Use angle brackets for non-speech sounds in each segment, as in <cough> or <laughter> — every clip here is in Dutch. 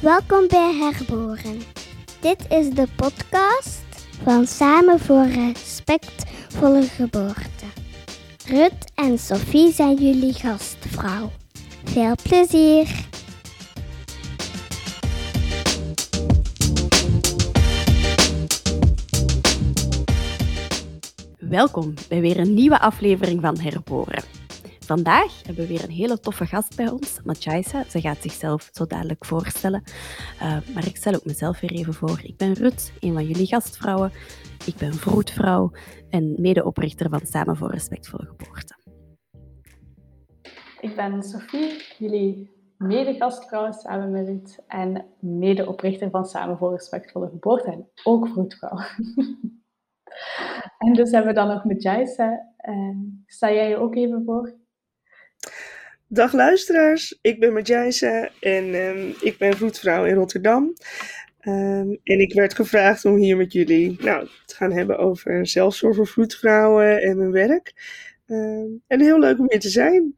Welkom bij Herboren. Dit is de podcast van Samen voor Respectvolle Geboorte. Rut en Sophie zijn jullie gastvrouw. Veel plezier! Welkom bij weer een nieuwe aflevering van Herboren. Vandaag hebben we weer een hele toffe gast bij ons, Matjaisa. Ze gaat zichzelf zo dadelijk voorstellen. Uh, maar ik stel ook mezelf weer even voor. Ik ben Rut, een van jullie gastvrouwen. Ik ben vroedvrouw en medeoprichter van Samen voor Respectvolle Geboorte. Ik ben Sophie, jullie mede-gastvrouw samen met Rut en medeoprichter van Samen voor Respectvolle Geboorte en ook vroedvrouw. <laughs> en dus hebben we dan nog Matjaisa. Uh, sta jij je ook even voor? Dag luisteraars, ik ben Matjijse en um, ik ben voetvrouw in Rotterdam. Um, en ik werd gevraagd om hier met jullie nou, te gaan hebben over zelfzorg voor voetvrouwen en mijn werk. Um, en heel leuk om hier te zijn.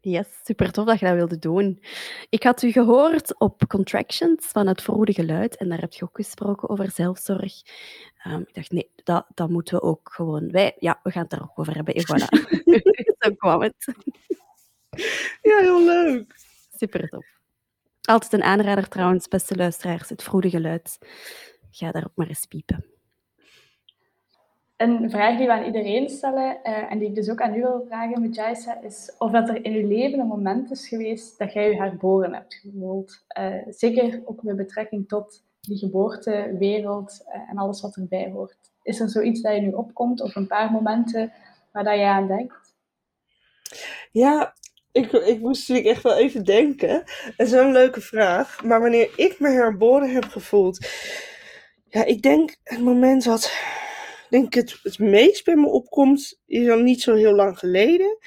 Yes, super tof dat je dat wilde doen. Ik had u gehoord op Contractions van het Verroede Geluid en daar heb je ook gesproken over zelfzorg. Um, ik dacht, nee, dat, dat moeten we ook gewoon... Wij, ja, we gaan het daar ook over hebben. En voilà. <laughs> <laughs> Zo kwam het. <laughs> Ja, heel leuk. Super tof. Altijd een aanrader trouwens, beste luisteraars, het vroede geluid. Ga daarop maar eens piepen. Een vraag die we aan iedereen stellen, uh, en die ik dus ook aan u wil vragen, Mujaisa, is of dat er in uw leven een moment is geweest dat jij je herboren hebt gevoeld. Uh, zeker ook met betrekking tot die geboortewereld uh, en alles wat erbij hoort. Is er zoiets dat je nu opkomt, of een paar momenten waar dat je aan denkt? Ja, ik, ik moest natuurlijk echt wel even denken. Dat is een leuke vraag. Maar wanneer ik me herboren heb gevoeld. Ja, ik denk het moment dat denk het, het meest bij me opkomt, is dan niet zo heel lang geleden.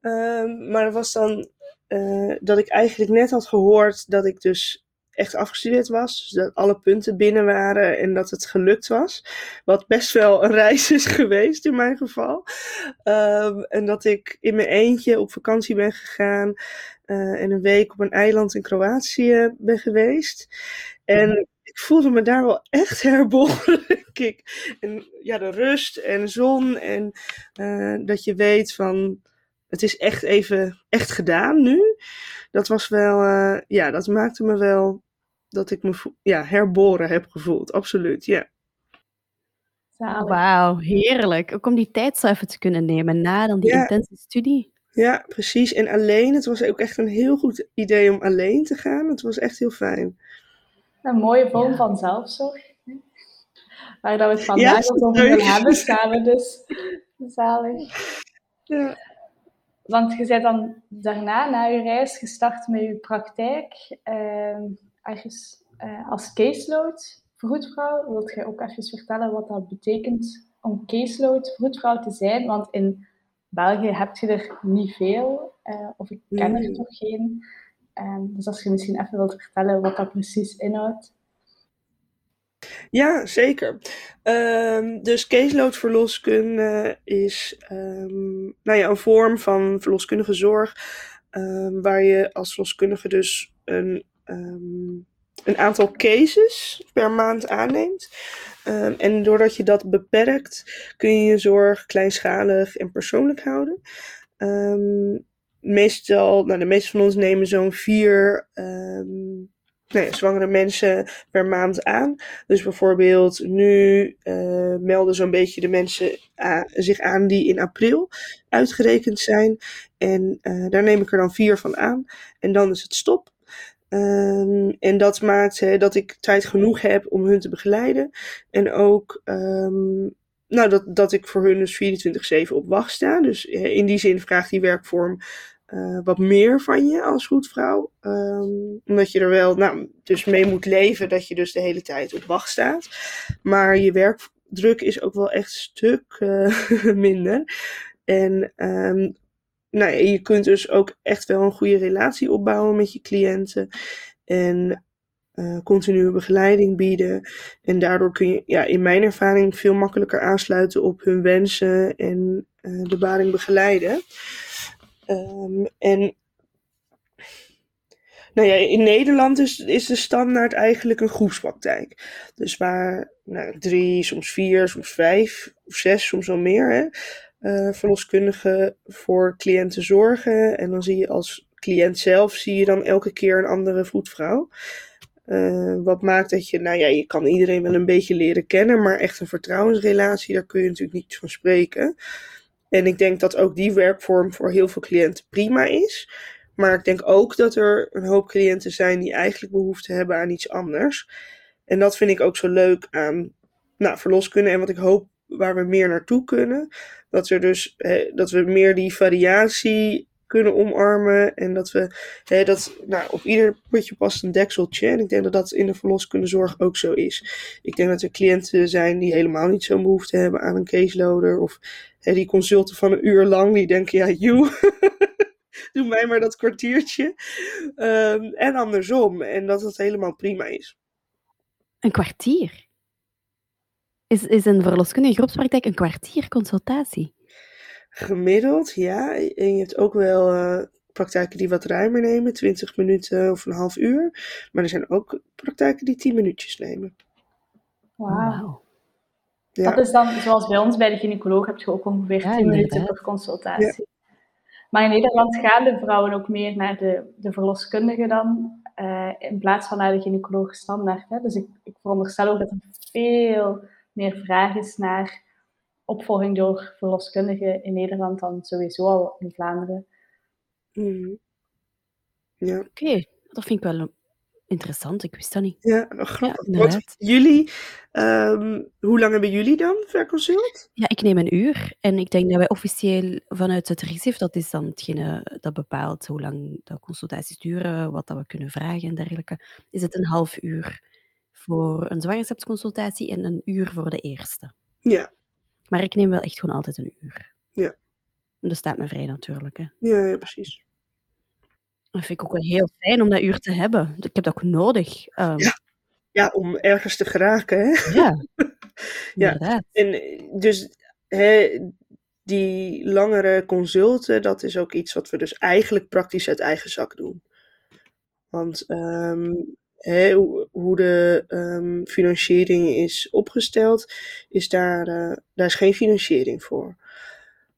Um, maar dat was dan uh, dat ik eigenlijk net had gehoord dat ik dus echt afgestudeerd was. Dus dat alle punten binnen waren en dat het gelukt was. Wat best wel een reis is <laughs> geweest in mijn geval. Um, en dat ik in mijn eentje op vakantie ben gegaan. Uh, en een week op een eiland in Kroatië ben geweest. En ik voelde me daar wel echt <laughs> herboren. ik. En ja, de rust en zon en uh, dat je weet van het is echt even echt gedaan nu. Dat was wel, uh, ja, dat maakte me wel dat ik me ja, herboren heb gevoeld. Absoluut, ja. Wauw, heerlijk. Ook om die tijd zo even te kunnen nemen na dan die ja. intense studie. Ja, precies. En alleen, het was ook echt een heel goed idee om alleen te gaan. Het was echt heel fijn. Een mooie vorm ja. van zelfzorg. Waar dat we het vandaag ja, over hebben, samen dus. Zalig. Ja. Want je bent dan daarna, na je reis, gestart met je praktijk. Uh, ergens uh, als caseload vroedvrouw. Wilt jij ook even vertellen wat dat betekent om caseload vroedvrouw te zijn? Want in België heb je er niet veel, uh, of ik ken er toch geen. Um, dus als je misschien even wilt vertellen wat dat precies inhoudt. Ja, zeker. Um, dus caseload-verloskunde is um, nou ja, een vorm van verloskundige zorg. Um, waar je als verloskundige dus een, een aantal cases per maand aanneemt. en doordat je dat beperkt, kun je je zorg kleinschalig en persoonlijk houden. meestal, nou, de meeste van ons nemen zo'n vier nee, zwangere mensen per maand aan. Dus bijvoorbeeld nu uh, melden zo'n beetje de mensen zich aan die in april uitgerekend zijn. En uh, daar neem ik er dan vier van aan. En dan is het stop. Um, en dat maakt dat ik tijd genoeg heb om hun te begeleiden. En ook um, nou, dat, dat ik voor hun dus 24-7 op wacht sta. Dus in die zin vraagt die werkvorm uh, wat meer van je als vroedvrouw. Um, omdat je er wel nou, dus mee moet leven dat je dus de hele tijd op wacht staat. Maar je werkdruk is ook wel echt een stuk uh, <laughs> minder. En um, nou je kunt dus ook echt wel een goede relatie opbouwen met je cliënten. En uh, continue begeleiding bieden. En daardoor kun je ja, in mijn ervaring veel makkelijker aansluiten op hun wensen en de baring begeleiden. Um, en Nou ja, in Nederland is, de standaard eigenlijk een groepspraktijk. Dus waar nou, drie, soms vier, soms vijf of zes, soms wel meer hè, uh, verloskundigen voor cliënten zorgen. En dan zie je als cliënt zelf, zie je dan elke keer een andere voetvrouw. Uh, wat maakt dat je, nou ja, je kan iedereen wel een beetje leren kennen, maar echt een vertrouwensrelatie, daar kun je natuurlijk niet van spreken. En ik denk dat ook die werkvorm voor heel veel cliënten prima is. Maar ik denk ook dat er een hoop cliënten zijn die eigenlijk behoefte hebben aan iets anders. En dat vind ik ook zo leuk aan nou, verloskunde. En wat ik hoop waar we meer naartoe kunnen. Dat, er dus, dat we meer die variatie kunnen omarmen. En dat we hè, dat nou, op ieder putje past een dekseltje. En ik denk dat dat in de verloskundezorg ook zo is. Ik denk dat er cliënten zijn die helemaal niet zo'n behoefte hebben aan een caseloader. Of hè, die consulten van een uur lang, die denken, ja, joe. <laughs> Doe mij maar dat kwartiertje. Um, en andersom. En dat het helemaal prima is. Een kwartier? Is, is een verloskundige groepspraktijk een kwartier consultatie? Gemiddeld, ja. En je hebt ook wel uh, praktijken die wat ruimer nemen, 20 minuten of een half uur. Maar er zijn ook praktijken die 10 minuutjes nemen. Wauw. Ja. Dat is dan, zoals bij ons bij de gynaecoloog, heb je ook ongeveer ja, 10 minuten per consultatie. Maar in Nederland gaan de vrouwen ook meer naar de, de verloskundige dan, uh, in plaats van naar de gynaecoloog standaard. Hè. Dus ik, ik veronderstel ook dat er veel meer vraag is naar opvolging door verloskundigen in Nederland dan sowieso al in Vlaanderen. Mm. Ja. Oké, okay, dat vind ik wel interessant. Ik wist dat niet. Ja, grappig. Ja, jullie, um, hoe lang hebben jullie dan verconsult? Ja, ik neem een uur. En ik denk dat wij officieel vanuit het RISIF, dat is dan hetgene dat bepaalt hoe lang de consultaties duren, wat dat we kunnen vragen en dergelijke, is het een half uur voor een zwangerschapsconsultatie en een uur voor de eerste. Ja. Maar ik neem wel echt gewoon altijd een uur. Ja. Dat staat me vrij natuurlijk. Hè. Ja, ja, precies. Dat vind ik ook wel heel fijn om dat uur te hebben. Ik heb dat ook nodig. Um, ja. ja, om ergens te geraken. Hè? Ja, <laughs> ja. En dus hè, die langere consulten, dat is ook iets wat we dus eigenlijk praktisch uit eigen zak doen. Want um, hoe de um, financiering is opgesteld, is daar, uh, daar is geen financiering voor.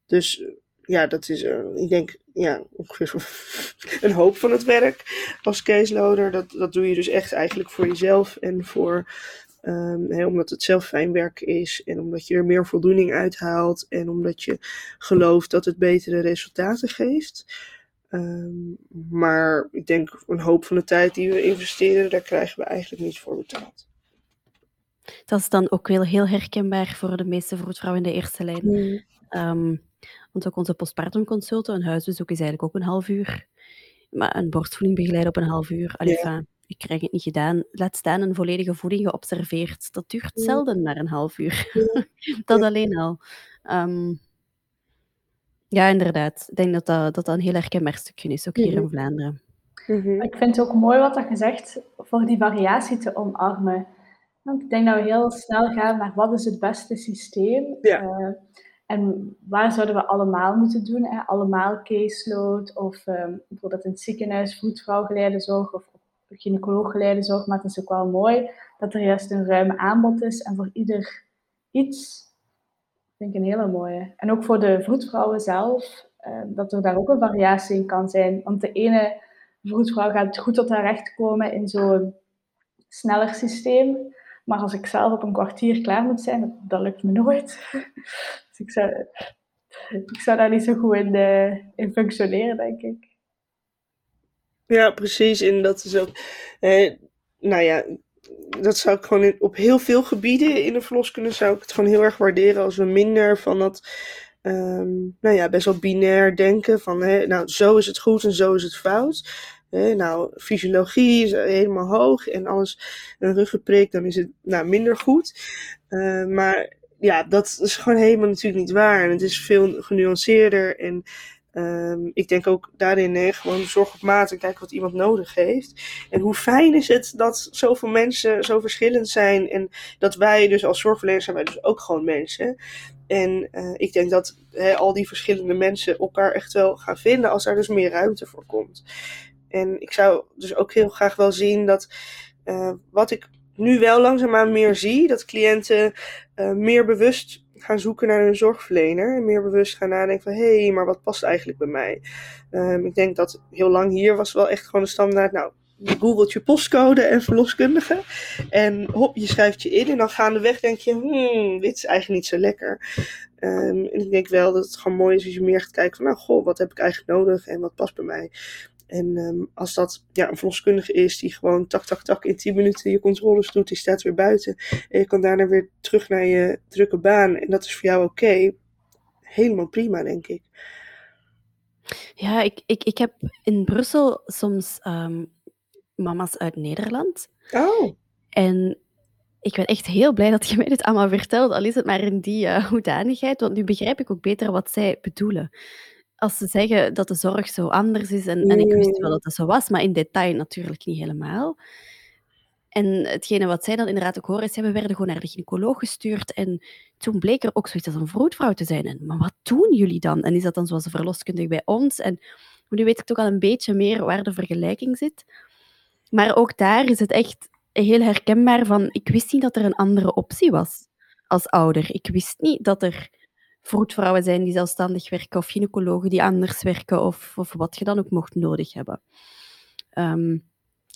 Dus ja, dat is, uh, ik denk, ja, ongeveer <laughs> een hoop van het werk als caseloader. Dat, dat doe je dus echt eigenlijk voor jezelf en voor, um, omdat het zelf fijn werk is en omdat je er meer voldoening uit haalt en omdat je gelooft dat het betere resultaten geeft. Um, maar ik denk een hoop van de tijd die we investeren, daar krijgen we eigenlijk niet voor betaald. Dat is dan ook wel heel herkenbaar voor de meeste vroedvrouwen in de eerste lijn. Mm. Um, want ook onze postpartum consulten, een huisbezoek is eigenlijk ook een half uur. Maar een borstvoeding begeleiden op een half uur. Allee, ja. ik krijg het niet gedaan. Laat staan een volledige voeding geobserveerd. Dat duurt zelden maar een half uur. <laughs> dat alleen al. Um, ja, inderdaad. Ik denk dat dat, dat, een heel herkenbaar stukje is, ook hier in mhm. Vlaanderen. Mhm. Ik vind het ook mooi wat je zegt, voor die variatie te omarmen. Want ik denk dat we heel snel gaan naar wat is het beste systeem. Ja. Uh, en waar zouden we allemaal moeten doen? Hè? Allemaal caseload of um, bijvoorbeeld in het ziekenhuis voetvrouwgeleide zorg of gynaecoloog zorg. Maar het is ook wel mooi dat er juist een ruim aanbod is en voor ieder iets vind ik een hele mooie. En ook voor de vroedvrouwen zelf, uh, dat er daar ook een variatie in kan zijn. Want de ene vroedvrouw gaat goed tot haar recht komen in zo'n sneller systeem. Maar als ik zelf op een kwartier klaar moet zijn, dat, lukt me nooit. <laughs> dus ik zou, ik zou daar niet zo goed in, uh, in functioneren, denk ik. Ja, precies. En dat is ook. Eh, nou ja, dat zou ik gewoon op heel veel gebieden in de verloskunde zou ik het gewoon heel erg waarderen als we minder van dat, um, nou ja, best wel binair denken van, hè, nou, zo is het goed en zo is het fout. Hè, nou, fysiologie is helemaal hoog en alles een ruggenprik, dan is het nou, minder goed. Uh, maar ja, dat is gewoon helemaal natuurlijk niet waar. En het is veel genuanceerder en Um, ik denk ook daarin hè, gewoon zorg op maat en kijken wat iemand nodig heeft. En hoe fijn is het dat zoveel mensen zo verschillend zijn. En dat wij dus als zorgverleners zijn wij dus ook gewoon mensen. En uh, ik denk dat al die verschillende mensen elkaar echt wel gaan vinden als er dus meer ruimte voor komt. en ik zou dus ook heel graag wel zien dat wat ik nu wel langzaamaan meer zie, dat cliënten meer bewust gaan zoeken naar een zorgverlener. En meer bewust gaan nadenken van, hé, hey, maar wat past eigenlijk bij mij? Um, ik denk dat heel lang hier was wel echt gewoon de standaard, nou, je googelt je postcode en verloskundige. En hop, je schrijft je in. En dan gaandeweg denk je, hmm, dit is eigenlijk niet zo lekker. Um, en ik denk wel dat het gewoon mooi is als je meer gaat kijken van, nou, goh, wat heb ik eigenlijk nodig en wat past bij mij? En um, als dat ja, een verloskundige is die gewoon tak, tak, tak in 10 minuten je controles doet, die staat weer buiten. En je kan daarna weer terug naar je drukke baan. En dat is voor jou oké. Helemaal prima, denk ik. Ja, ik, ik, ik heb in Brussel soms um, mama's uit Nederland. Oh. En ik ben echt heel blij dat je mij dit allemaal vertelt, al is het maar in die uh, hoedanigheid, want nu begrijp ik ook beter wat zij bedoelen als ze zeggen dat de zorg zo anders is, en, en ik wist wel dat dat zo was, maar in detail natuurlijk niet helemaal. En hetgene wat zij dan inderdaad ook horen is, ja, we werden gewoon naar de gynaecoloog gestuurd en toen bleek er ook zoiets als een vroedvrouw te zijn. En, maar wat doen jullie dan? En is dat dan zoals een verloskundige bij ons? En nu weet ik toch al een beetje meer waar de vergelijking zit. Maar ook daar is het echt heel herkenbaar van, ik wist niet dat er een andere optie was als ouder. Ik wist niet dat er vroedvrouwen zijn die zelfstandig werken of gynaecologen die anders werken of, of wat je dan ook mocht nodig hebben. Ehm,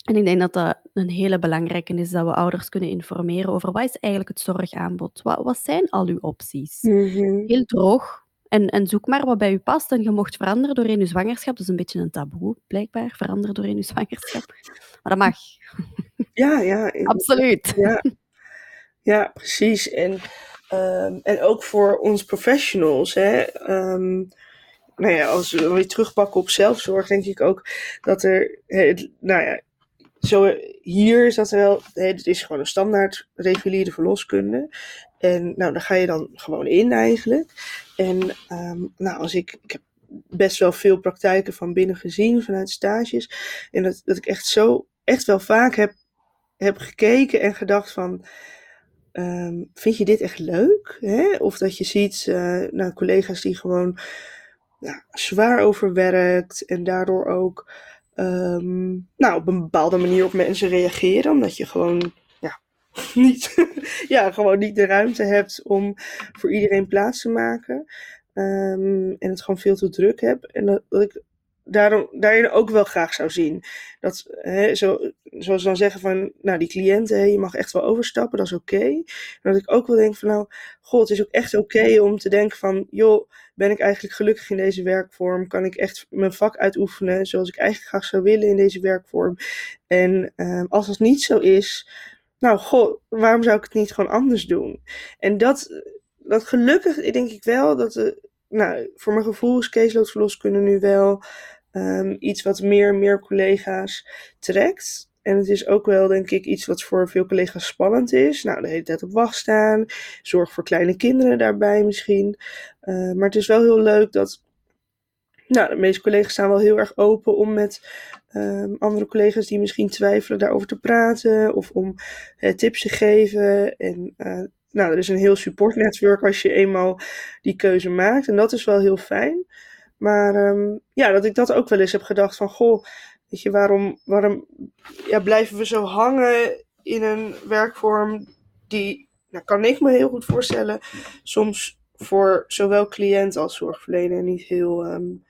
en ik denk dat dat een hele belangrijke is, dat we ouders kunnen informeren over wat is eigenlijk het zorgaanbod? Wat, wat zijn al uw opties? Mhm. Heel droog. En, en zoek maar wat bij u past. En je mocht veranderen doorheen uw zwangerschap. Dat is een beetje een taboe, blijkbaar. Veranderen doorheen uw zwangerschap. Maar dat mag. Ja, ja. <laughs> Absoluut. Ja, ja precies. En Um, en ook voor ons professionals. Hè, um, nou ja, als we weer terugpakken op zelfzorg, denk ik ook dat er. nou ja, zo hier is dat wel. Het is gewoon een standaard reguliere verloskunde. En nou, daar ga je dan gewoon in eigenlijk. En um, nou, als ik. ik heb best wel veel praktijken van binnen gezien vanuit stages. En dat, dat ik echt zo, echt wel vaak heb, heb gekeken en gedacht van Um, vind je dit echt leuk? Hè? Of dat je ziet uh, nou, collega's die gewoon ja, zwaar overwerkt en daardoor ook um, nou, op een bepaalde manier op mensen reageren, omdat je gewoon ja, <laughs> niet, ja, gewoon niet de ruimte hebt om voor iedereen plaats te maken. Um, en het gewoon veel te druk heb. En dat, dat ik daarom, daarin ook wel graag zou zien. Dat, hè, zo, zoals dan zeggen van, nou die cliënten, je mag echt wel overstappen, dat is oké. Okay. Dat ik ook wel denk van, nou, god, het is ook echt oké om te denken van, joh, ben ik eigenlijk gelukkig in deze werkvorm? Kan ik echt mijn vak uitoefenen zoals ik eigenlijk graag zou willen in deze werkvorm? En uh, als dat niet zo is, nou, god, waarom zou ik het niet gewoon anders doen? En dat, dat gelukkig denk ik wel dat de, nou, voor mijn gevoel is caseloadverloskunde nu wel um, iets wat meer meer collega's trekt. En het is ook wel, denk ik, iets wat voor veel collega's spannend is. Nou, de hele tijd op wacht staan. Zorg voor kleine kinderen daarbij misschien. Uh, maar het is wel heel leuk dat. Nou, de meeste collega's staan wel heel erg open om met um, andere collega's die misschien twijfelen daarover te praten. Of om uh, tips te geven. En uh, nou, er is een heel supportnetwerk als je eenmaal die keuze maakt. En dat is wel heel fijn. Maar um, ja, dat ik dat ook wel eens heb gedacht van, goh, weet je, waarom, waarom ja, blijven we zo hangen in een werkvorm die, nou, kan ik me heel goed voorstellen, soms voor zowel cliënt als zorgverlener niet heel, um,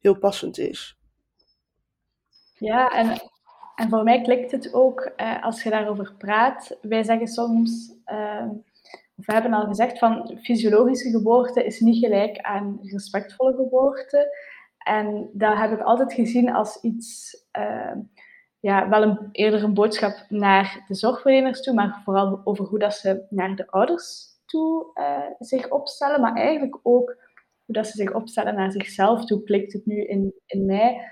heel passend is. Ja, en, en voor mij klikt het ook eh, als je daarover praat. Wij zeggen soms, uh, we hebben al gezegd van fysiologische geboorte is niet gelijk aan respectvolle geboorte. En dat heb ik altijd gezien als iets, uh, ja, wel een, eerder een boodschap naar de zorgverleners toe, maar vooral over hoe dat ze naar de ouders toe uh, zich opstellen, maar eigenlijk ook hoe dat ze zich opstellen naar zichzelf toe, klikt het nu in, in mij.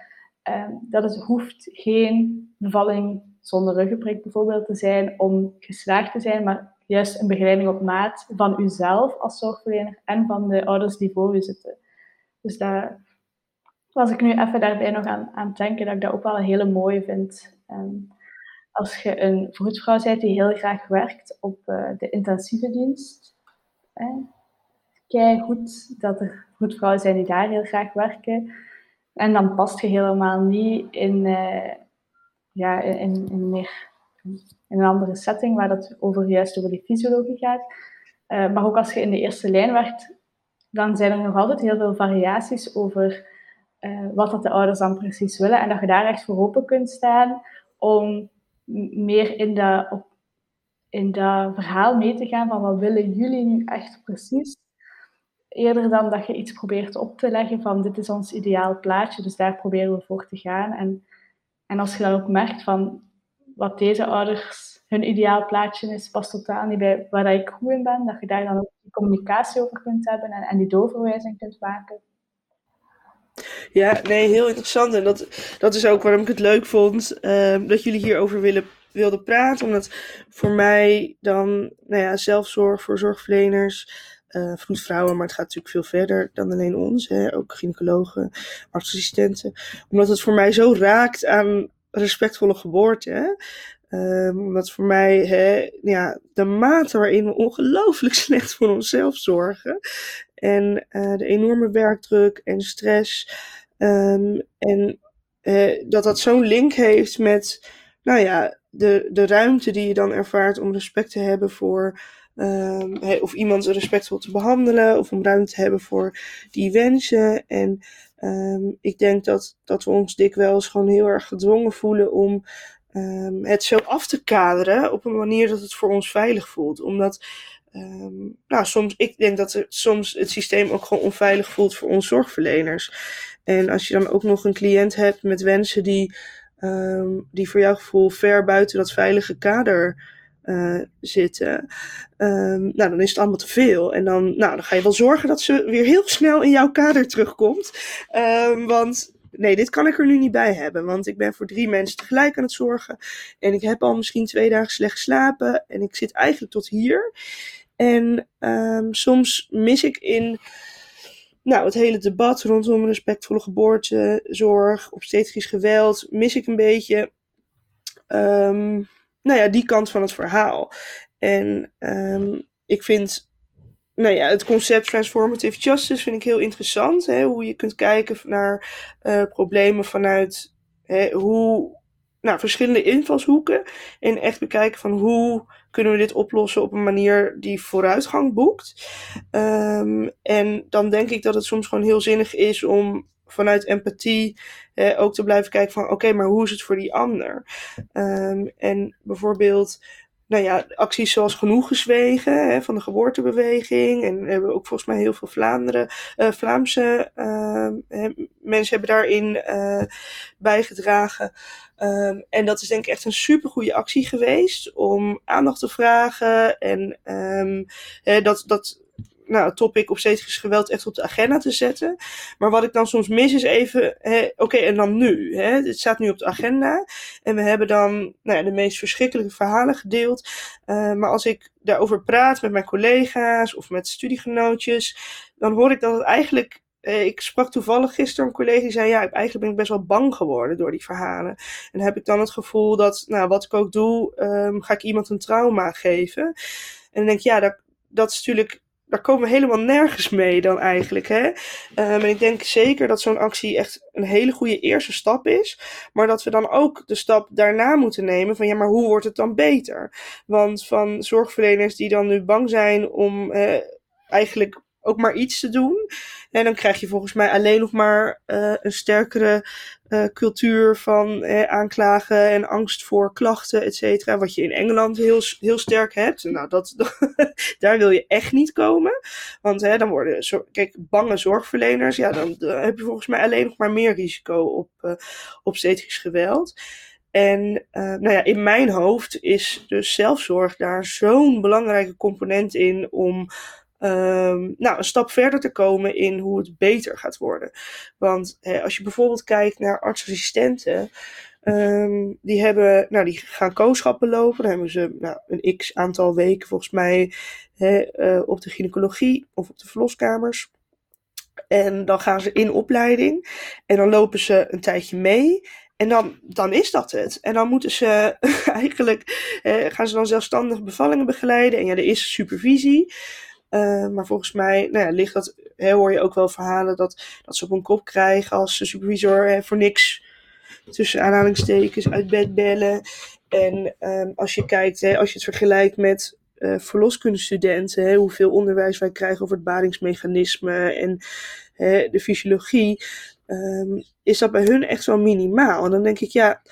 Uh, dat het hoeft geen bevalling zonder ruggenprik bijvoorbeeld te zijn om geslaagd te zijn, maar juist een begeleiding op maat van uzelf als zorgverlener en van de ouders die voor u zitten. Dus daar was ik nu even daarbij nog aan, aan denken dat ik dat ook wel een hele mooie vind. Um, als je een vroedvrouw bent die heel graag werkt op uh, de intensieve dienst, kijk goed dat er vroedvrouwen zijn die daar heel graag werken. En dan past je helemaal niet in, uh, ja, in, in, in een andere setting waar dat over, juist over die fysiologie gaat. Uh, maar ook als je in de eerste lijn werkt, dan zijn er nog altijd heel veel variaties over uh, wat dat de ouders dan precies willen. En dat je daar echt voor open kunt staan om meer in dat, op, in dat verhaal mee te gaan van wat willen jullie nu echt precies. Eerder dan dat je iets probeert op te leggen van dit is ons ideaal plaatje, dus daar proberen we voor te gaan. En, en als je dan ook merkt van wat deze ouders hun ideaal plaatje is, past totaal niet bij waar ik goed in ben, dat je daar dan ook die communicatie over kunt hebben en, en die doorverwijzing kunt maken. Ja, nee, heel interessant. En dat, dat is ook waarom ik het leuk vond uh, dat jullie hierover willen, wilden praten. Omdat voor mij dan, nou ja, zelfzorg voor zorgverleners, uh, vroedvrouwen, maar het gaat natuurlijk veel verder dan alleen ons. Hè, ook gynaecologen, artsassistenten. Omdat het voor mij zo raakt aan respectvolle geboorte. Hè? Um, omdat voor mij hè, ja, de mate waarin we ongelooflijk <laughs> slecht voor onszelf zorgen. En uh, de enorme werkdruk en stress. Um, en uh, dat dat zo'n link heeft met nou ja, de, de ruimte die je dan ervaart om respect te hebben voor. Um, of iemand respectvol te behandelen. Of om ruimte te hebben voor die wensen. En um, ik denk dat, dat we ons dikwijls gewoon heel erg gedwongen voelen om het zo af te kaderen op een manier dat het voor ons veilig voelt. Omdat, um, nou, soms, ik denk dat het, soms het systeem ook gewoon onveilig voelt voor ons zorgverleners. En als je dan ook nog een cliënt hebt met wensen die, um, die voor jouw gevoel ver buiten dat veilige kader uh, zitten, um, nou, dan is het allemaal te veel. En dan, nou, dan ga je wel zorgen dat ze weer heel snel in jouw kader terugkomt. Want nee, dit kan ik er nu niet bij hebben. Want ik ben voor drie mensen tegelijk aan het zorgen. En ik heb al misschien twee dagen slecht geslapen. En ik zit eigenlijk tot hier. En um, soms mis ik in nou, het hele debat rondom respectvolle geboortezorg, obstetrisch geweld, mis ik een beetje um, nou ja, die kant van het verhaal. En um, ik vind nou ja, het concept transformative justice vind ik heel interessant. Hè? Hoe je kunt kijken naar uh, problemen vanuit hè, hoe, nou, verschillende invalshoeken. En echt bekijken van hoe kunnen we dit oplossen op een manier die vooruitgang boekt. Um, en dan denk ik dat het soms gewoon heel zinnig is om vanuit empathie eh, ook te blijven kijken van oké, maar hoe is het voor die ander? Um, en bijvoorbeeld nou ja, acties zoals Genoeg Gezwegen hè, van de geboortebeweging. En hebben ook volgens mij heel veel Vlaanderen, uh, Vlaamse uh, mensen hebben daarin uh, bijgedragen. Um, en dat is denk ik echt een supergoeie actie geweest om aandacht te vragen. En um, hè, dat, dat nou, het topic obstetrisch geweld echt op de agenda te zetten. Maar wat ik dan soms mis is even, oké, en dan nu? Hè? Het staat nu op de agenda. En we hebben dan nou ja, de meest verschrikkelijke verhalen gedeeld. Uh, maar als ik daarover praat met mijn collega's of met studiegenootjes, dan hoor ik dat het eigenlijk eh, ik sprak toevallig gisteren een collega die zei: Ja, eigenlijk ben ik best wel bang geworden door die verhalen. En heb ik dan het gevoel dat, nou, wat ik ook doe, um, ga ik iemand een trauma geven. En dan denk ik: Ja, dat, dat is natuurlijk daar komen we helemaal nergens mee dan eigenlijk. Hè? Um, en ik denk zeker dat zo'n actie echt een hele goede eerste stap is. Maar dat we dan ook de stap daarna moeten nemen van ja, maar hoe wordt het dan beter? Want van zorgverleners die dan nu bang zijn om uh, eigenlijk ook maar iets te doen. En dan krijg je volgens mij alleen nog maar uh, een sterkere uh, cultuur van aanklagen en angst voor klachten, et cetera. Wat je in Engeland heel, heel sterk hebt. Nou, <laughs> dat, daar wil je echt niet komen. Want hè, dan worden, zo, kijk, bange zorgverleners, ja, dan, heb je volgens mij alleen nog maar meer risico op, uh, steeds geweld. En nou ja, in mijn hoofd is dus zelfzorg daar zo'n belangrijke component in om um, nou, een stap verder te komen in hoe het beter gaat worden. Want als je bijvoorbeeld kijkt naar artsassistenten, um, die, hebben, nou, die gaan kooschappen lopen. Dan hebben ze nou, een x aantal weken volgens mij hè, uh, op de gynaecologie of op de verloskamers. En dan gaan ze in opleiding en dan lopen ze een tijdje mee. En dan, dan is dat het. En dan moeten ze <laughs> eigenlijk, eh, gaan ze dan zelfstandig bevallingen begeleiden. En ja, er is supervisie. Uh, maar volgens mij nou ja, ligt dat hè, hoor je ook wel verhalen dat, dat ze op een kop krijgen als de supervisor voor niks tussen aanhalingstekens uit bed bellen. En um, als je kijkt, hè, als je het vergelijkt met uh, verloskundestudenten, hè, hoeveel onderwijs wij krijgen over het baringsmechanisme en hè, de fysiologie, um, is dat bij hun echt wel minimaal. En dan denk ik, ja,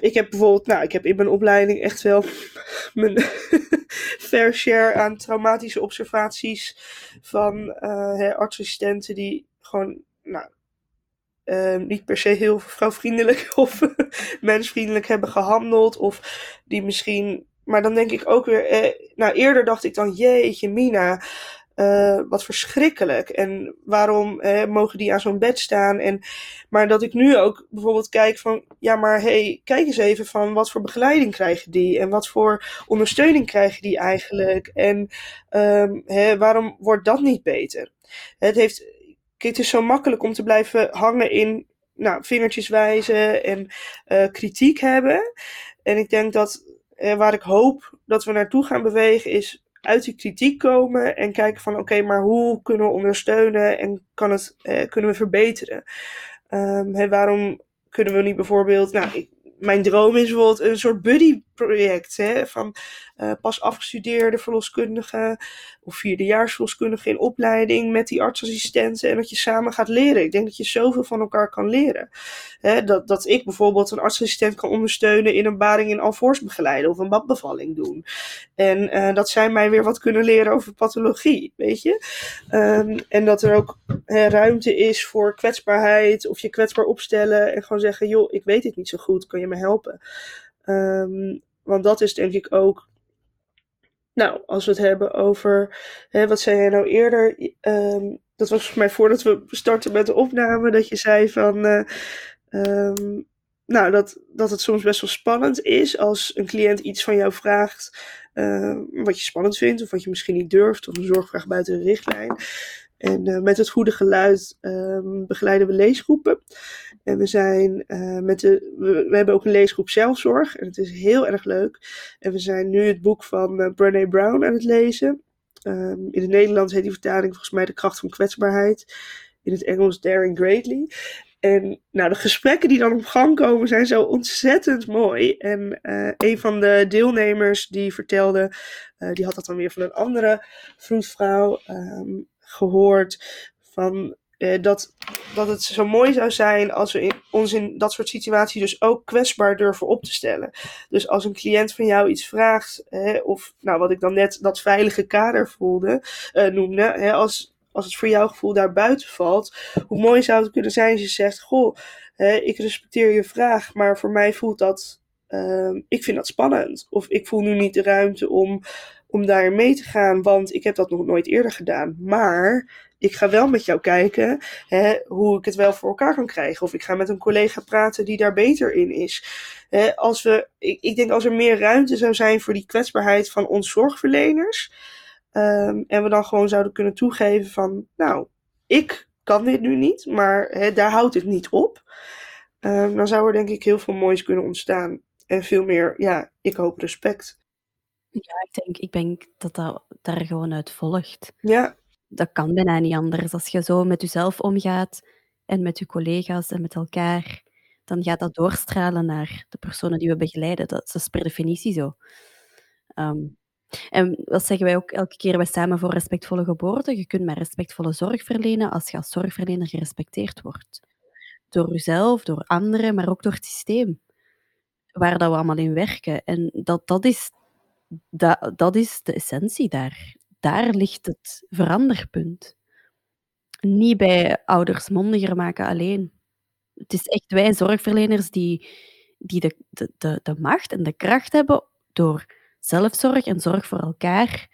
ik heb bijvoorbeeld, nou, ik heb in mijn opleiding echt wel mijn <laughs> fair share aan traumatische observaties van uh, die gewoon, nou, uh, niet per se heel vrouwvriendelijk <laughs> of mensvriendelijk hebben gehandeld. Of die misschien. Maar dan denk ik ook weer. Eh, nou, eerder dacht ik dan: jeetje, Mina. Uh, wat verschrikkelijk. En waarom eh, mogen die aan zo'n bed staan? En, maar dat ik nu ook bijvoorbeeld kijk van, ja, maar hey, kijk eens even van wat voor begeleiding krijgen die? En wat voor ondersteuning krijgen die eigenlijk? En um, hè, waarom wordt dat niet beter? Het heeft het is zo makkelijk om te blijven hangen in nou, vingertjes wijzen en uh, kritiek hebben. En ik denk dat waar ik hoop dat we naartoe gaan bewegen is uit die kritiek komen en kijken van oké, maar hoe kunnen we ondersteunen en kan het, uh, kunnen we verbeteren? Um, waarom kunnen we niet bijvoorbeeld, nou, mijn droom is bijvoorbeeld een soort buddy-project hè, van uh, pas afgestudeerde verloskundigen of vierdejaars verloskundigen in opleiding met die artsassistenten en dat je samen gaat leren. Ik denk dat je zoveel van elkaar kan leren. Hè, dat, dat ik bijvoorbeeld een artsassistent kan ondersteunen in een baring in alvors begeleiden of een badbevalling doen. En uh, dat zij mij weer wat kunnen leren over pathologie, weet je. Um, en dat er ook hè, ruimte is voor kwetsbaarheid of je kwetsbaar opstellen en gewoon zeggen, joh, ik weet het niet zo goed, kan je me helpen? Um, want dat is denk ik ook nou, als we het hebben over, hè, wat zei jij nou eerder? Um, dat was volgens mij voordat we starten met de opname, dat je zei van, uh, um, nou, dat, dat het soms best wel spannend is als een cliënt iets van jou vraagt uh, wat je spannend vindt of wat je misschien niet durft of een zorgvraag buiten de richtlijn. En uh, met het goede geluid um, begeleiden we leesgroepen. En we zijn uh, met de. We, hebben ook een leesgroep zelfzorg. En het is heel erg leuk. En we zijn nu het boek van uh, Brené Brown aan het lezen. Um, in het Nederlands heet die vertaling volgens mij De kracht van kwetsbaarheid. In het Engels Daring Greatly. En nou, de gesprekken die dan op gang komen zijn zo ontzettend mooi. En uh, een van de deelnemers die vertelde, die had dat dan weer van een andere vroedvrouw um, gehoord. Van uh, dat, dat het zo mooi zou zijn als we ons in dat soort situaties dus ook kwetsbaar durven op te stellen. Dus als een cliënt van jou iets vraagt, hè, of nou, wat ik dan net dat veilige kader voelde, uh, noemde, hè, als, als het voor jouw gevoel daar buiten valt, hoe mooi zou het kunnen zijn als je zegt: Goh, hè, ik respecteer je vraag, maar voor mij voelt dat. Uh, ik vind dat spannend. Of ik voel nu niet de ruimte om, om daarin mee te gaan, want ik heb dat nog nooit eerder gedaan. Maar ik ga wel met jou kijken hè, hoe ik het wel voor elkaar kan krijgen. Of ik ga met een collega praten die daar beter in is. Hè, als we, ik, ik, denk als er meer ruimte zou zijn voor die kwetsbaarheid van ons zorgverleners. Um, en we dan gewoon zouden kunnen toegeven van, nou, ik kan dit nu niet, maar hè, daar houdt het niet op. Um, dan zou er denk ik heel veel moois kunnen ontstaan. En veel meer, ja, ik hoop respect. Ja, ik denk, ik denk dat dat daar gewoon uit volgt. Ja, dat kan bijna niet anders. Als je zo met jezelf omgaat en met je collega's en met elkaar, dan gaat dat doorstralen naar de personen die we begeleiden. Dat, is per definitie zo. Um, en dat zeggen wij ook elke keer bij Samen voor Respectvolle Geboorte. Je kunt maar respectvolle zorg verlenen als je als zorgverlener gerespecteerd wordt. Door jezelf, door anderen, maar ook door het systeem. Waar dat we allemaal in werken. En dat, dat, is, dat, dat is de essentie daar daar ligt het veranderpunt. Niet bij ouders mondiger maken alleen. Het is echt wij zorgverleners die, die de, de, de, macht en de kracht hebben door zelfzorg en zorg voor elkaar,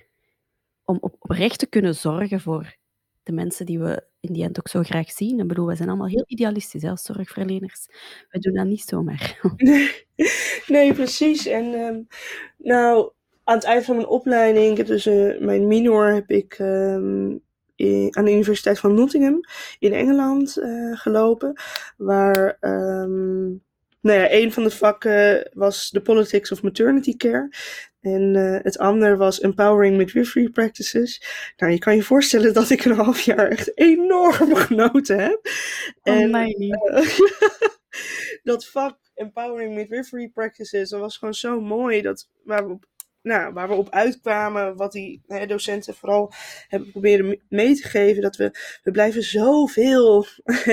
om op, oprecht te kunnen zorgen voor de mensen die we in die end ook zo graag zien. Ik bedoel, wij zijn allemaal heel idealistisch als zorgverleners. We doen dat niet zomaar. <laughs> Nee, precies. En um, nou, aan het eind van mijn opleiding, ik heb dus uh, mijn minor heb ik um, in, aan de Universiteit van Nottingham in Engeland uh, gelopen. Waar um, nou ja, een van de vakken was The Politics of Maternity Care. En uh, het andere was Empowering Midwifery Practices. Nou, je kan je voorstellen dat ik een half jaar echt enorm genoten heb. Oh, en, mij niet. <laughs> Dat vak Empowering Midwifery Practices, dat was gewoon zo mooi. Dat, waar we op nou, waar we op uitkwamen, wat die hè, docenten vooral hebben proberen mee te geven, dat we, we blijven zoveel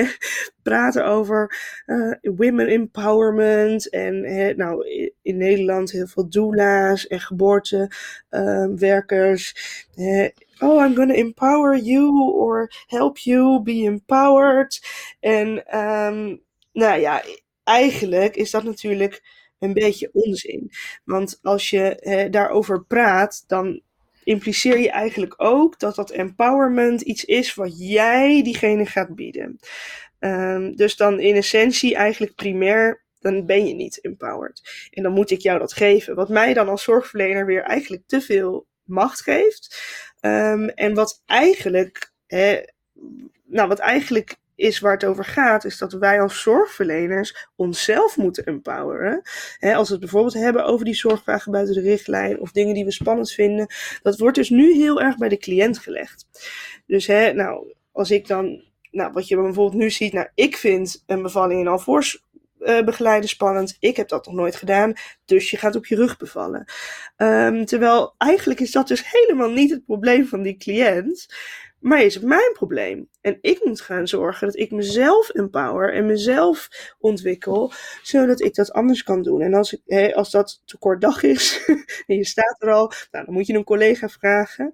<laughs> praten over uh, women empowerment en hè, nou, in Nederland heel veel doula's en geboortewerkers. Uh, oh, I'm gonna empower you or help you be empowered. En um, nou ja, eigenlijk is dat natuurlijk een beetje onzin. Want als je daarover praat, dan impliceer je eigenlijk ook dat dat empowerment iets is wat jij diegene gaat bieden. Um, dus dan in essentie eigenlijk primair, dan ben je niet empowered. En dan moet ik jou dat geven. Wat mij dan als zorgverlener weer eigenlijk te veel macht geeft. Um, en wat eigenlijk, nou, wat eigenlijk is waar het over gaat, is dat wij als zorgverleners onszelf moeten empoweren. als we het bijvoorbeeld hebben over die zorgvragen buiten de richtlijn of dingen die we spannend vinden, dat wordt dus nu heel erg bij de cliënt gelegd. Dus hè, nou, als ik dan, nou, wat je bijvoorbeeld nu ziet, nou, ik vind een bevalling in alvors uh, begeleiden spannend. Ik heb dat nog nooit gedaan, dus je gaat op je rug bevallen. Um, terwijl eigenlijk is dat dus helemaal niet het probleem van die cliënt. Maar is het mijn probleem? En ik moet gaan zorgen dat ik mezelf empower en mezelf ontwikkel, zodat ik dat anders kan doen. En als, als dat te kort dag is <laughs> en je staat er al, nou, dan moet je een collega vragen.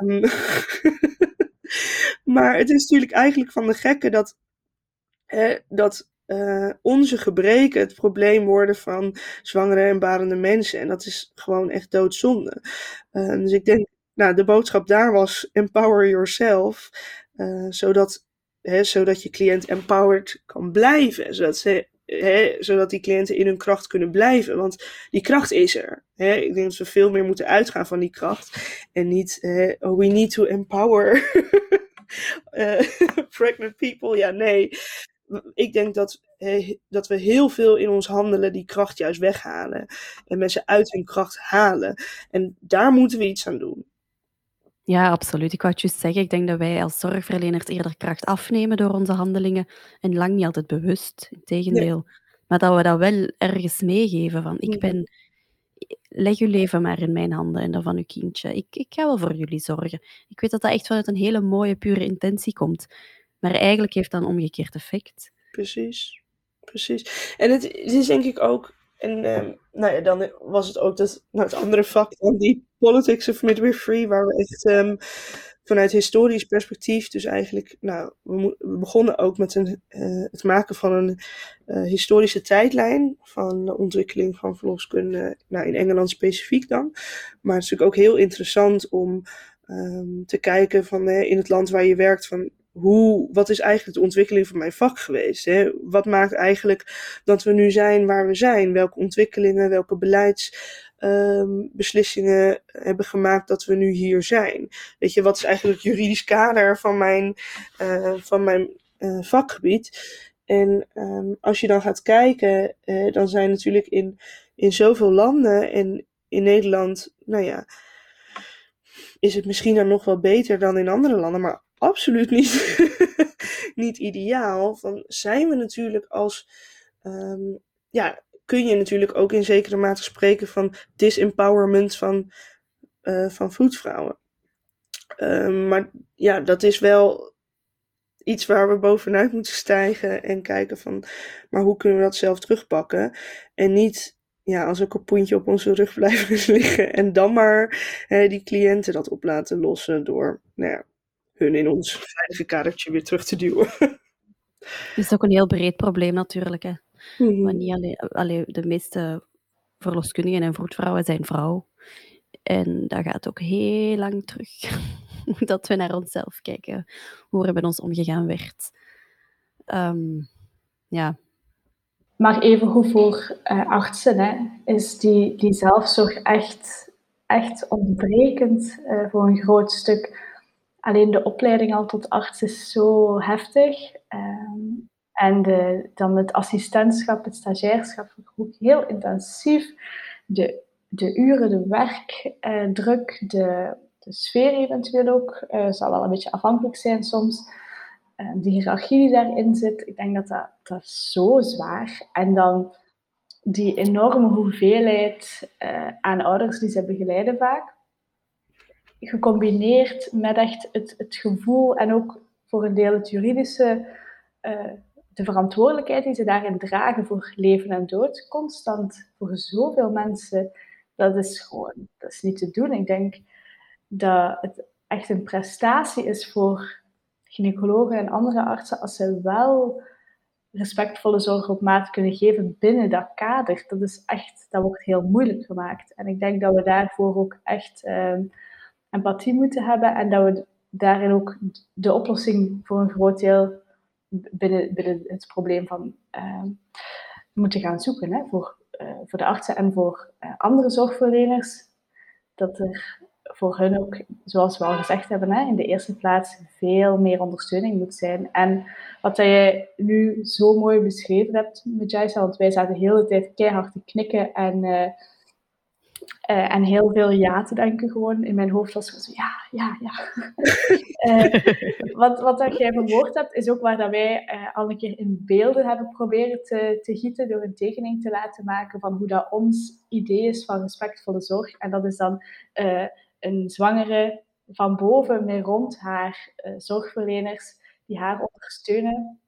um, <laughs> maar het is natuurlijk eigenlijk van de gekke dat, hè, dat uh, onze gebreken het probleem worden van zwangere en barende mensen. En dat is gewoon echt doodzonde. Uh, dus ik denk nou, de boodschap daar was empower yourself, uh, zodat, hè, zodat je cliënt empowered kan blijven, zodat, ze, hè, zodat die cliënten in hun kracht kunnen blijven, want die kracht is er. Hè. Ik denk dat we veel meer moeten uitgaan van die kracht en niet, hè, oh, we need to empower uh, <laughs> <laughs> pregnant people. Ja, nee. Ik denk dat, dat we heel veel in ons handelen die kracht juist weghalen. En mensen uit hun kracht halen. En daar moeten we iets aan doen. Ja, absoluut. Ik wou het juist zeggen, ik denk dat wij als zorgverleners eerder kracht afnemen door onze handelingen en lang niet altijd bewust, integendeel. Maar dat we dat wel ergens meegeven van, ik ben, leg uw leven maar in mijn handen en dat van uw kindje. Ik, ik ga wel voor jullie zorgen. Ik weet dat dat echt vanuit een hele mooie, pure intentie komt. Maar eigenlijk heeft dat een omgekeerd effect. Precies, precies. En het, het is denk ik ook en um, nou ja, dan was het ook dat, nou, het andere vak van die Politics of Midwifery, waar we echt um, vanuit historisch perspectief, dus eigenlijk, nou, we, begonnen ook met een, uh, het maken van een uh, historische tijdlijn van de ontwikkeling van verloskunde, nou, in Engeland specifiek dan. Maar het is natuurlijk ook heel interessant om um, te kijken van in het land waar je werkt, van hoe, wat is eigenlijk de ontwikkeling van mijn vak geweest? Hè? Wat maakt eigenlijk dat we nu zijn waar we zijn? Welke ontwikkelingen, welke beleidsbeslissingen um, hebben gemaakt dat we nu hier zijn? Weet je, wat is eigenlijk het juridisch kader van mijn, uh, van mijn uh, vakgebied? En um, als je dan gaat kijken, uh, dan zijn natuurlijk in, in zoveel landen en in Nederland, nou ja, is het misschien dan nog wel beter dan in andere landen, maar absoluut niet, <laughs> niet ideaal. Dan zijn we natuurlijk als. Um, ja, kun je natuurlijk ook in zekere mate spreken van disempowerment van, uh, van voetvrouwen. Um, maar ja, dat is wel iets waar we bovenuit moeten stijgen en kijken van, maar hoe kunnen we dat zelf terugpakken? En niet ja, als een kapoentje op onze rug blijven <laughs> liggen en dan maar hè, die cliënten dat op laten lossen door nou ja, hun in ons veilige kadertje weer terug te duwen. Het is ook een heel breed probleem natuurlijk. Hè. Mm -hmm. niet alleen, alleen, de meeste verloskundigen en vroedvrouwen zijn vrouw. En dat gaat ook heel lang terug. <laughs> dat we naar onszelf kijken. Hoe er met ons omgegaan werd. Um, ja. Maar even goed voor uh, artsen hè, is die, die zelfzorg echt, echt ontbrekend uh, voor een groot stuk alleen de opleiding al tot arts is zo heftig. Um, En dan het assistentschap, het stagiairschap, ook heel intensief. De, de uren, de werkdruk, de, de sfeer eventueel ook, uh, zal wel een beetje afhankelijk zijn soms. Uh, de hiërarchie die daarin zit, ik denk dat dat, dat is zo zwaar. En dan die enorme hoeveelheid uh, aan ouders die ze begeleiden vaak, gecombineerd met echt het, gevoel en ook voor een deel het juridische, uh, de verantwoordelijkheid die ze daarin dragen voor leven en dood, constant voor zoveel mensen, dat is gewoon, dat is niet te doen. Ik denk dat het echt een prestatie is voor gynaecologen en andere artsen als ze wel respectvolle zorg op maat kunnen geven binnen dat kader. Dat is echt, dat wordt heel moeilijk gemaakt. En ik denk dat we daarvoor ook echt uh, empathie moeten hebben en dat we daarin ook de oplossing voor een groot deel binnen, binnen het probleem van uh, moeten gaan zoeken. Hè, voor, uh, voor de artsen en voor uh, andere zorgverleners. Dat er voor hun ook, zoals we al gezegd hebben, hè, in de eerste plaats veel meer ondersteuning moet zijn. En wat jij nu zo mooi beschreven hebt met Jaisa, want wij zaten de hele tijd keihard te knikken en, uh, en heel veel ja te denken gewoon. In mijn hoofd was zo, ja, ja, ja. uh, <laughs> wat, wat dat jij verwoord hebt, is ook waar dat wij al een keer in beelden hebben proberen te, te gieten door een tekening te laten maken van hoe dat ons idee is van respectvolle zorg. En dat is dan een zwangere van boven met rond haar zorgverleners die haar ondersteunen,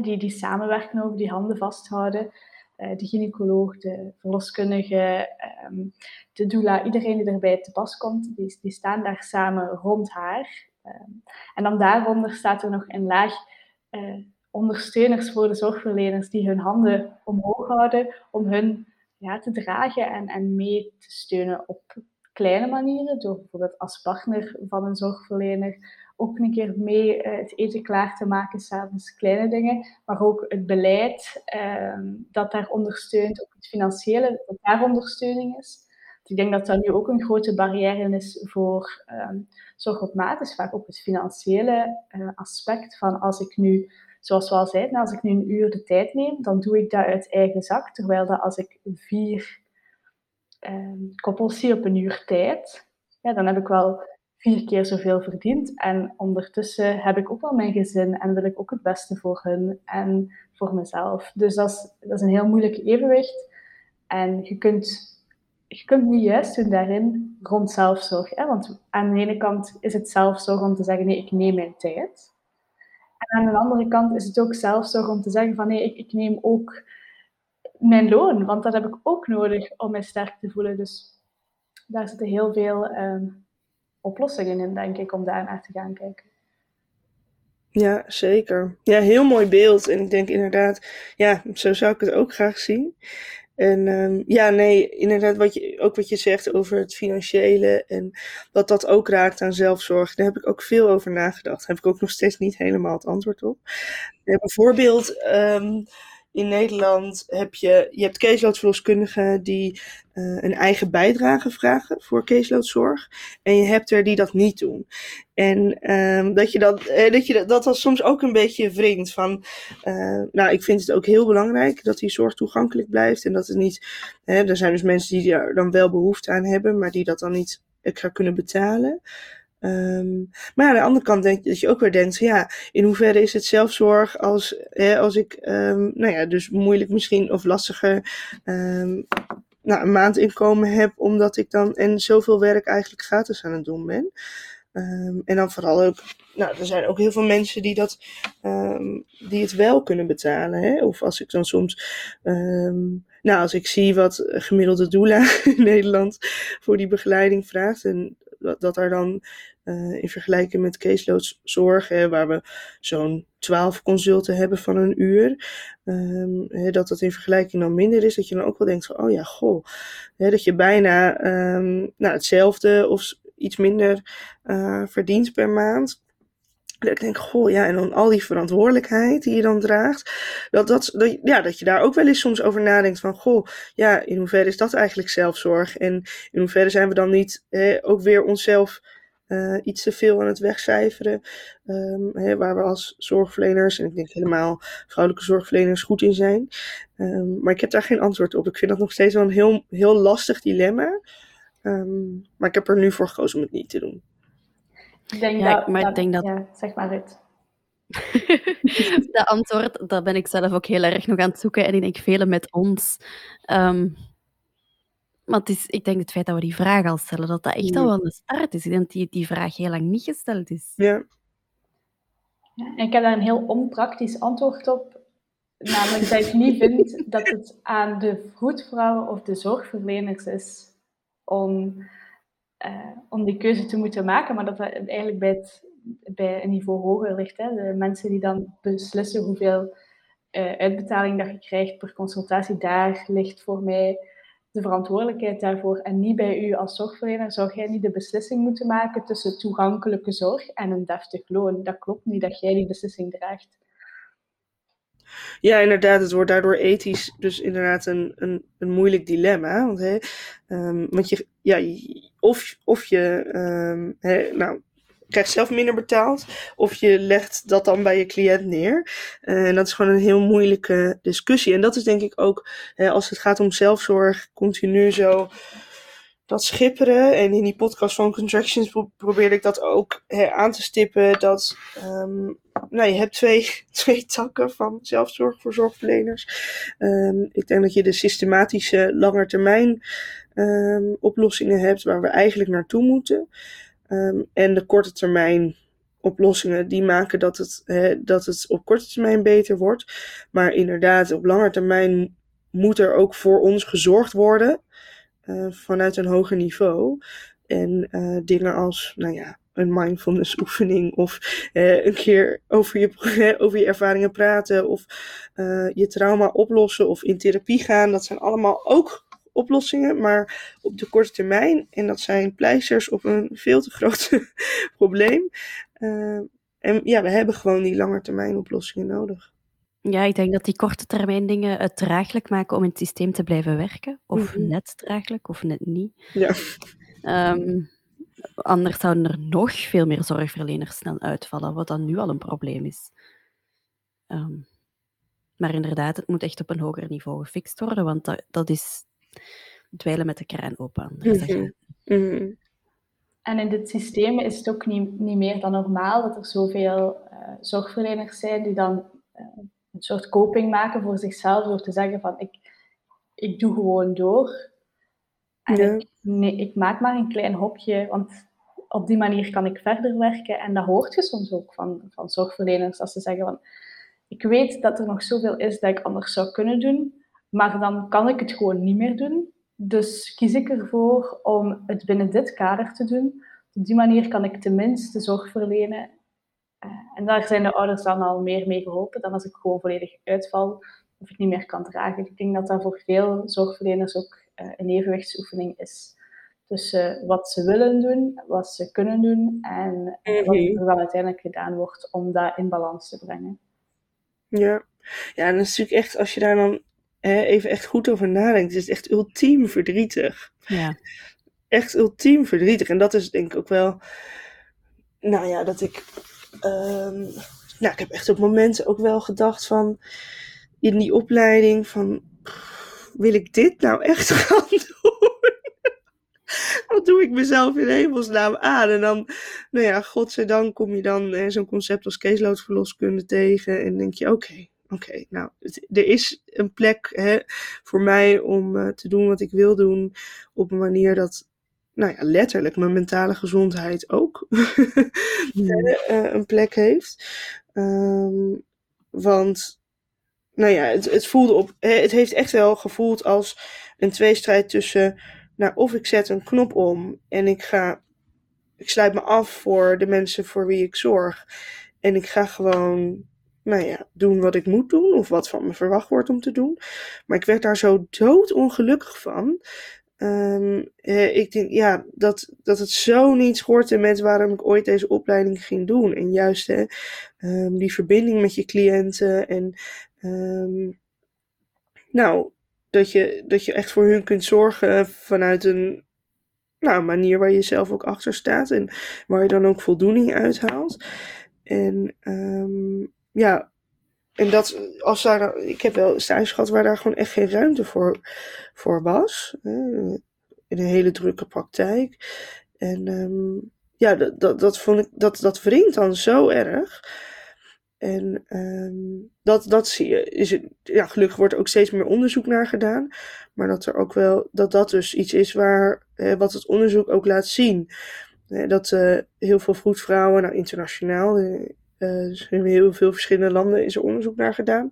die, die samenwerken over die handen vasthouden. Uh, de gynaecoloog, de verloskundige, um, de doula, iedereen die erbij te pas komt, die, staan daar samen rond haar. Um, en dan daaronder staat er nog een laag ondersteuners voor de zorgverleners die hun handen omhoog houden om hun ja, te dragen en, en mee te steunen op kleine manieren, door bijvoorbeeld als partner van een zorgverlener ook een keer mee uh, het eten klaar te maken, s'avonds kleine dingen, maar ook het beleid uh, dat daar ondersteunt, ook het financiële, dat daar ondersteuning is. Ik denk dat dat nu ook een grote barrière is voor um, zorg op maat, is vaak ook het financiële uh, aspect van als ik nu zoals we al zeiden, als ik nu een uur de tijd neem, dan doe ik dat uit eigen zak. Terwijl dat als ik vier um, koppels zie op een uur tijd, ja, dan heb ik wel vier keer zoveel verdiend. En ondertussen heb ik ook wel mijn gezin en wil ik ook het beste voor hun en voor mezelf. Dus dat is, dat is een heel moeilijk evenwicht. En je kunt, je kunt niet juist doen daarin rond zelfzorg. Hè? Want aan de ene kant is het zelfzorg om te zeggen, nee, ik neem mijn tijd. En aan de andere kant is het ook zelfzorg om te zeggen van, nee, ik, ik neem ook mijn loon, want dat heb ik ook nodig om mij sterk te voelen. Dus daar zitten heel veel uh, oplossingen in, denk ik, om daar naar te gaan kijken. Ja, zeker. Ja, heel mooi beeld. En ik denk inderdaad, ja, zo zou ik het ook graag zien. En um, ja, nee, inderdaad, wat je, ook wat je zegt over het financiële en dat dat ook raakt aan zelfzorg, daar heb ik ook veel over nagedacht. Daar heb ik ook nog steeds niet helemaal het antwoord op. Bijvoorbeeld, in Nederland heb je, je hebt caseloadverloskundigen die uh, een eigen bijdrage vragen voor caseloadzorg. En je hebt er die dat niet doen. En um, dat je dat, eh, dat je dat, dat soms ook een beetje wringt. Van, uh, nou, ik vind het ook heel belangrijk dat die zorg toegankelijk blijft. En dat het niet, hè, er zijn dus mensen die er dan wel behoefte aan hebben, maar die dat dan niet extra kunnen betalen. Um, maar aan de andere kant denk je dat je ook weer denkt, ja, in hoeverre is het zelfzorg als, hè, als ik, um, nou ja, dus moeilijk misschien of lastiger um, nou, een maandinkomen heb, omdat ik dan en zoveel werk eigenlijk gratis aan het doen ben. En dan vooral ook, nou, er zijn ook heel veel mensen die, dat, die het wel kunnen betalen. Hè? Of als ik dan soms, nou, als ik zie wat gemiddelde doula <laughs> in Nederland voor die begeleiding vraagt. En dat, dat er dan uh, in vergelijking met caseloadzorg, hè, waar we zo'n 12 consulten hebben van een uur, um, hè, dat dat in vergelijking dan minder is, dat je dan ook wel denkt van, oh ja, goh, hè, dat je bijna um, nou, hetzelfde of iets minder uh, verdient per maand. Dat ik denk, goh, ja, en dan al die verantwoordelijkheid die je dan draagt. Dat, dat, ja, dat je daar ook wel eens soms over nadenkt van, goh, ja, in hoeverre is dat eigenlijk zelfzorg? En in hoeverre zijn we dan niet ook weer onszelf eh, iets te veel aan het wegcijferen. Um, hè, waar we als zorgverleners, en ik denk helemaal vrouwelijke zorgverleners, goed in zijn. Um, maar ik heb daar geen antwoord op. Ik vind dat nog steeds wel een heel, heel lastig dilemma. Um, maar ik heb er nu voor gekozen om het niet te doen. Ik denk ja, dat, maar dat, ik denk dat... Ja, zeg maar het. <laughs> de antwoord, dat ben ik zelf ook heel erg nog aan het zoeken. En ik denk velen met ons. Um, maar het is, ik denk het feit dat we die vraag al stellen, dat dat echt al wel een start is. Ik denk dat die, die vraag heel lang niet gesteld is. Ja. ja ik heb daar een heel onpraktisch antwoord op. Namelijk dat ik niet vind dat het aan de vroedvrouwen of de zorgverleners is om, uh, om die keuze te moeten maken, maar dat dat eigenlijk bij, het, bij een niveau hoger ligt. Hè. De mensen die dan beslissen hoeveel uh, uitbetaling dat je krijgt per consultatie, daar ligt voor mij de verantwoordelijkheid daarvoor en niet bij u als zorgverlener, zou jij niet de beslissing moeten maken tussen toegankelijke zorg en een deftig loon. Dat klopt niet dat jij die beslissing draagt. Ja, inderdaad, het wordt daardoor ethisch dus inderdaad een, een, een moeilijk dilemma. Want, hè, um, want je, ja, of, of je, um, hè, nou, krijgt zelf minder betaald. Of je legt dat dan bij je cliënt neer. en dat is gewoon een heel moeilijke discussie. En dat is denk ik ook, als het gaat om zelfzorg, continu zo dat schipperen. En in die podcast van Contractions probeerde ik dat ook aan te stippen. Dat um, nou, je hebt twee, <laughs> twee takken van zelfzorg voor zorgverleners. Um, ik denk dat je de systematische langetermijn um, oplossingen hebt waar we eigenlijk naartoe moeten. Um, en de korte termijn oplossingen die maken dat het, hè, dat het op korte termijn beter wordt. Maar inderdaad, op lange termijn moet er ook voor ons gezorgd worden uh, vanuit een hoger niveau. En uh, dingen als, nou ja, een mindfulness oefening of een keer over je, over je ervaringen praten of je trauma oplossen of in therapie gaan. Dat zijn allemaal ook oplossingen, maar op de korte termijn. En dat zijn pleisters op een veel te groot <laughs> probleem. Uh, en ja, we hebben gewoon die langetermijn oplossingen nodig. Ja, ik denk dat die korte termijn dingen het draaglijk maken om in het systeem te blijven werken. Of mm -hmm. net draaglijk, of net niet. Ja. Um, anders zouden er nog veel meer zorgverleners snel uitvallen, wat dan nu al een probleem is. Um, maar inderdaad, het moet echt op een hoger niveau gefixt worden, want dat, dat is dweilen met de kraan open. Mm -hmm. En in dit systeem is het ook niet, niet meer dan normaal dat er zoveel uh, zorgverleners zijn die dan uh, een soort coping maken voor zichzelf door te zeggen van ik, ik doe gewoon door. En ja. ik, nee, ik maak maar een klein hokje, want op die manier kan ik verder werken. En dat hoort je soms ook van, van zorgverleners, als ze zeggen van ik weet dat er nog zoveel is dat ik anders zou kunnen doen, maar dan kan ik het gewoon niet meer doen. Dus kies ik ervoor om het binnen dit kader te doen. Op die manier kan ik tenminste zorg verlenen. Uh, en daar zijn de ouders dan al meer mee geholpen dan als ik gewoon volledig uitval of het niet meer kan dragen. Ik denk dat dat voor veel zorgverleners ook uh, een evenwichtsoefening is. Tussen wat ze willen doen, wat ze kunnen doen en uh, wat er dan uiteindelijk gedaan wordt om dat in balans te brengen. Ja, ja en dat is natuurlijk echt, als je daar dan even echt goed over nadenkt, het is echt ultiem verdrietig. Ja. Echt ultiem verdrietig. En dat is denk ik ook wel, nou ja, dat ik, um, nou, ik heb echt op momenten ook wel gedacht van, in die opleiding van, wil ik dit nou echt <laughs> gaan doen? Wat doe ik mezelf in hemelsnaam aan? En dan, nou ja, godzijdank kom je dan zo'n concept als caseloadverloskunde tegen en denk je, oké, okay, oké, nou, er is een plek hè, voor mij om uh, te doen wat ik wil doen op een manier dat, nou ja, letterlijk mijn mentale gezondheid ook <laughs> mm. een plek heeft. Um, want, nou ja, het, het voelde op, het heeft echt wel gevoeld als een tweestrijd tussen, nou, of ik zet een knop om en ik ga, ik sluit me af voor de mensen voor wie ik zorg. En ik ga gewoon nou ja, doen wat ik moet doen of wat van me verwacht wordt om te doen. Maar ik werd daar zo doodongelukkig van. Um, eh, ik denk ja, dat, dat het zo niet schortte met waarom ik ooit deze opleiding ging doen. En juist hè, um, die verbinding met je cliënten en um, nou, dat je, dat je echt voor hun kunt zorgen vanuit een nou, manier waar je zelf ook achter staat en waar je dan ook voldoening uithaalt. En ehm, ja, en dat, als daar, ik heb wel stages gehad waar daar gewoon echt geen ruimte voor, voor was. In een hele drukke praktijk. En um, ja, dat, dat, dat vond ik, dat, dat wringt dan zo erg. En um, dat, dat zie je. Is ja, gelukkig wordt er ook steeds meer onderzoek naar gedaan. Maar dat er ook wel, dat dat dus iets is waar, wat het onderzoek ook laat zien. Dat uh, heel veel vroedvrouwen, nou internationaal, uh, dus in heel veel verschillende landen is er onderzoek naar gedaan.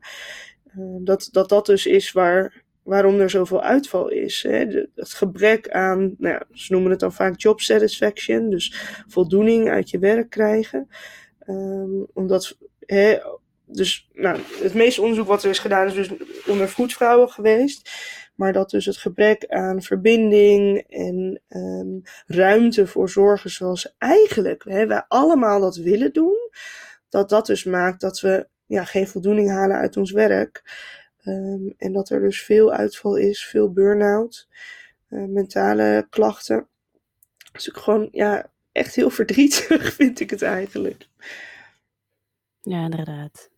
Uh, dat, dat dat dus is waar, waarom er zoveel uitval is. Hè? Het gebrek aan, nou ja, ze noemen het dan vaak job satisfaction, dus voldoening uit je werk krijgen. Um, omdat, hè, dus nou, het meeste onderzoek wat er is gedaan is dus onder voetvrouwen geweest. Maar dat dus het gebrek aan verbinding en um, ruimte voor zorgen zoals eigenlijk hè, wij allemaal dat willen doen. Dat dat dus maakt dat we ja, geen voldoening halen uit ons werk. Um, en dat er dus veel uitval is, veel burn-out, uh, mentale klachten. Dus ik gewoon, ja, echt heel <laughs> verdrietig vind ik het eigenlijk. Ja, inderdaad.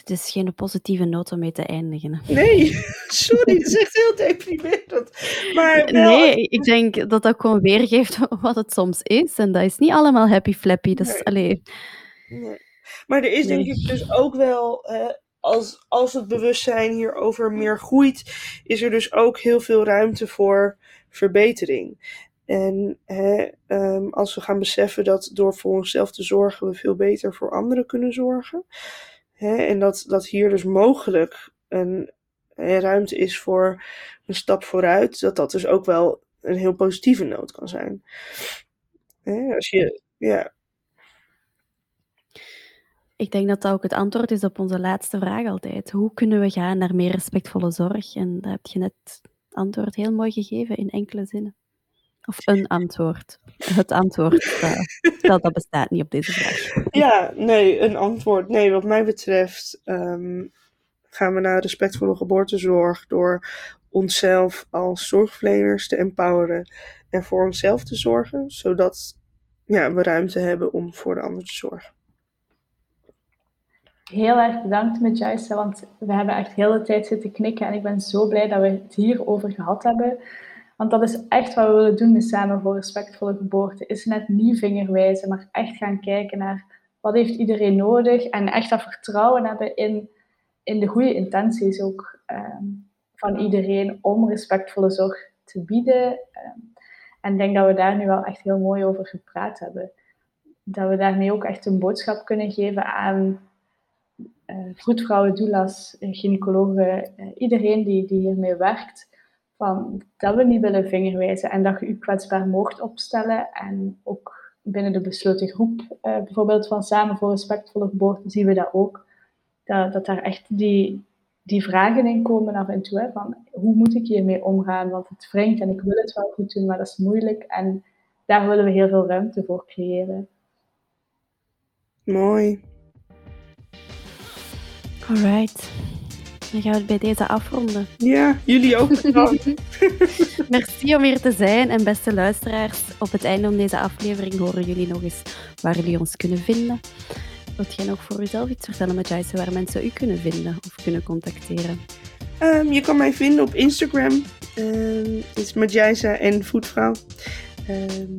Het is geen positieve noot om mee te eindigen. Nee, <laughs> sorry, het is echt heel deprimerend. Maar wel... Nee, ik denk dat dat gewoon weergeeft <laughs> wat het soms is. En dat is niet allemaal happy flappy. Dat is, nee. Allee... Nee. Maar er is denk ik dus ook wel, als, als het bewustzijn hierover meer groeit, is er dus ook heel veel ruimte voor verbetering. En hè, um, als we gaan beseffen dat door voor onszelf te zorgen we veel beter voor anderen kunnen zorgen. Hè, en dat, dat hier dus mogelijk een, een ruimte is voor een stap vooruit, dat dat dus ook wel een heel positieve noot kan zijn. Hè, als je, ja, ik denk dat dat ook het antwoord is op onze laatste vraag altijd. Hoe kunnen we gaan naar meer respectvolle zorg? En daar heb je net antwoord heel mooi gegeven in enkele zinnen. Of een antwoord. Het antwoord, dat, dat bestaat niet op deze vraag. Ja, nee, een antwoord. Nee, wat mij betreft um, gaan we naar respectvolle geboortezorg door onszelf als zorgverleners te empoweren en voor onszelf te zorgen, zodat ja, we ruimte hebben om voor de ander te zorgen. Heel erg bedankt met Joyce, want we hebben echt heel de tijd zitten knikken en ik ben zo blij dat we het hierover gehad hebben. Want dat is echt wat we willen doen met Samen voor Respectvolle Geboorte. Is net niet vingerwijzen, maar echt gaan kijken naar wat heeft iedereen nodig. En echt dat vertrouwen hebben in, in de goede intenties ook um, van iedereen om respectvolle zorg te bieden. Um, en ik denk dat we daar nu wel echt heel mooi over gepraat hebben. Dat we daarmee ook echt een boodschap kunnen geven aan uh, vroedvrouwen, doulas, gynaecologen, uh, iedereen die, die hiermee werkt, van dat we niet willen vingerwijzen en dat je je kwetsbaar mocht opstellen. En ook binnen de besloten groep, uh, bijvoorbeeld van Samen voor Respectvolle Geboorte, zien we dat ook. Dat, dat daar echt die, die vragen in komen af en toe. Hè, van hoe moet ik hiermee omgaan? Want het wringt en ik wil het wel goed doen, maar dat is moeilijk. En daar willen we heel veel ruimte voor creëren. Mooi. Alright. Dan gaan we het bij deze afronden. Ja, jullie ook. <laughs> <laughs> Merci om hier te zijn. En beste luisteraars, op het einde van deze aflevering horen jullie nog eens waar jullie ons kunnen vinden. Wilt jij nog voor jezelf iets vertellen, Matthijs, waar mensen u kunnen vinden of kunnen contacteren? Um, je kan mij vinden op Instagram. Um, het is Majaisa en Voetvrouw. Um,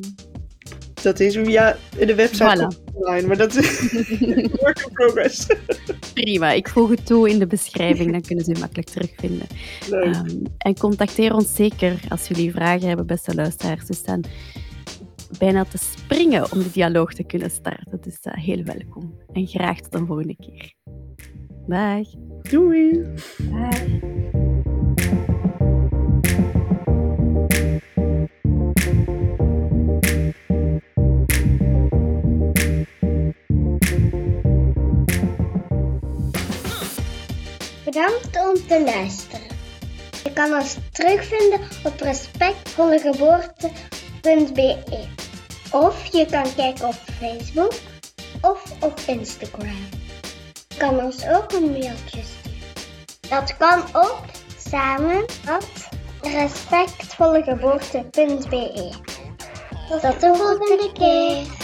dat is ja, de website voilà. online, maar dat is <laughs> work in progress. Prima, ik voeg het toe in de beschrijving, dan kunnen ze u makkelijk terugvinden. Um, en contacteer ons zeker als jullie vragen hebben, beste luisteraars. We staan bijna te springen om de dialoog te kunnen starten, dus uh, heel welkom. En graag tot een volgende keer. Dag. Doei. Bye. Bedankt om te luisteren. Je kan ons terugvinden op respectvollegeboorte.be of je kan kijken op Facebook of op Instagram. Je kan ons ook een mailtje sturen. Dat kan op samen respectvollegeboorte.be. Tot de volgende keer.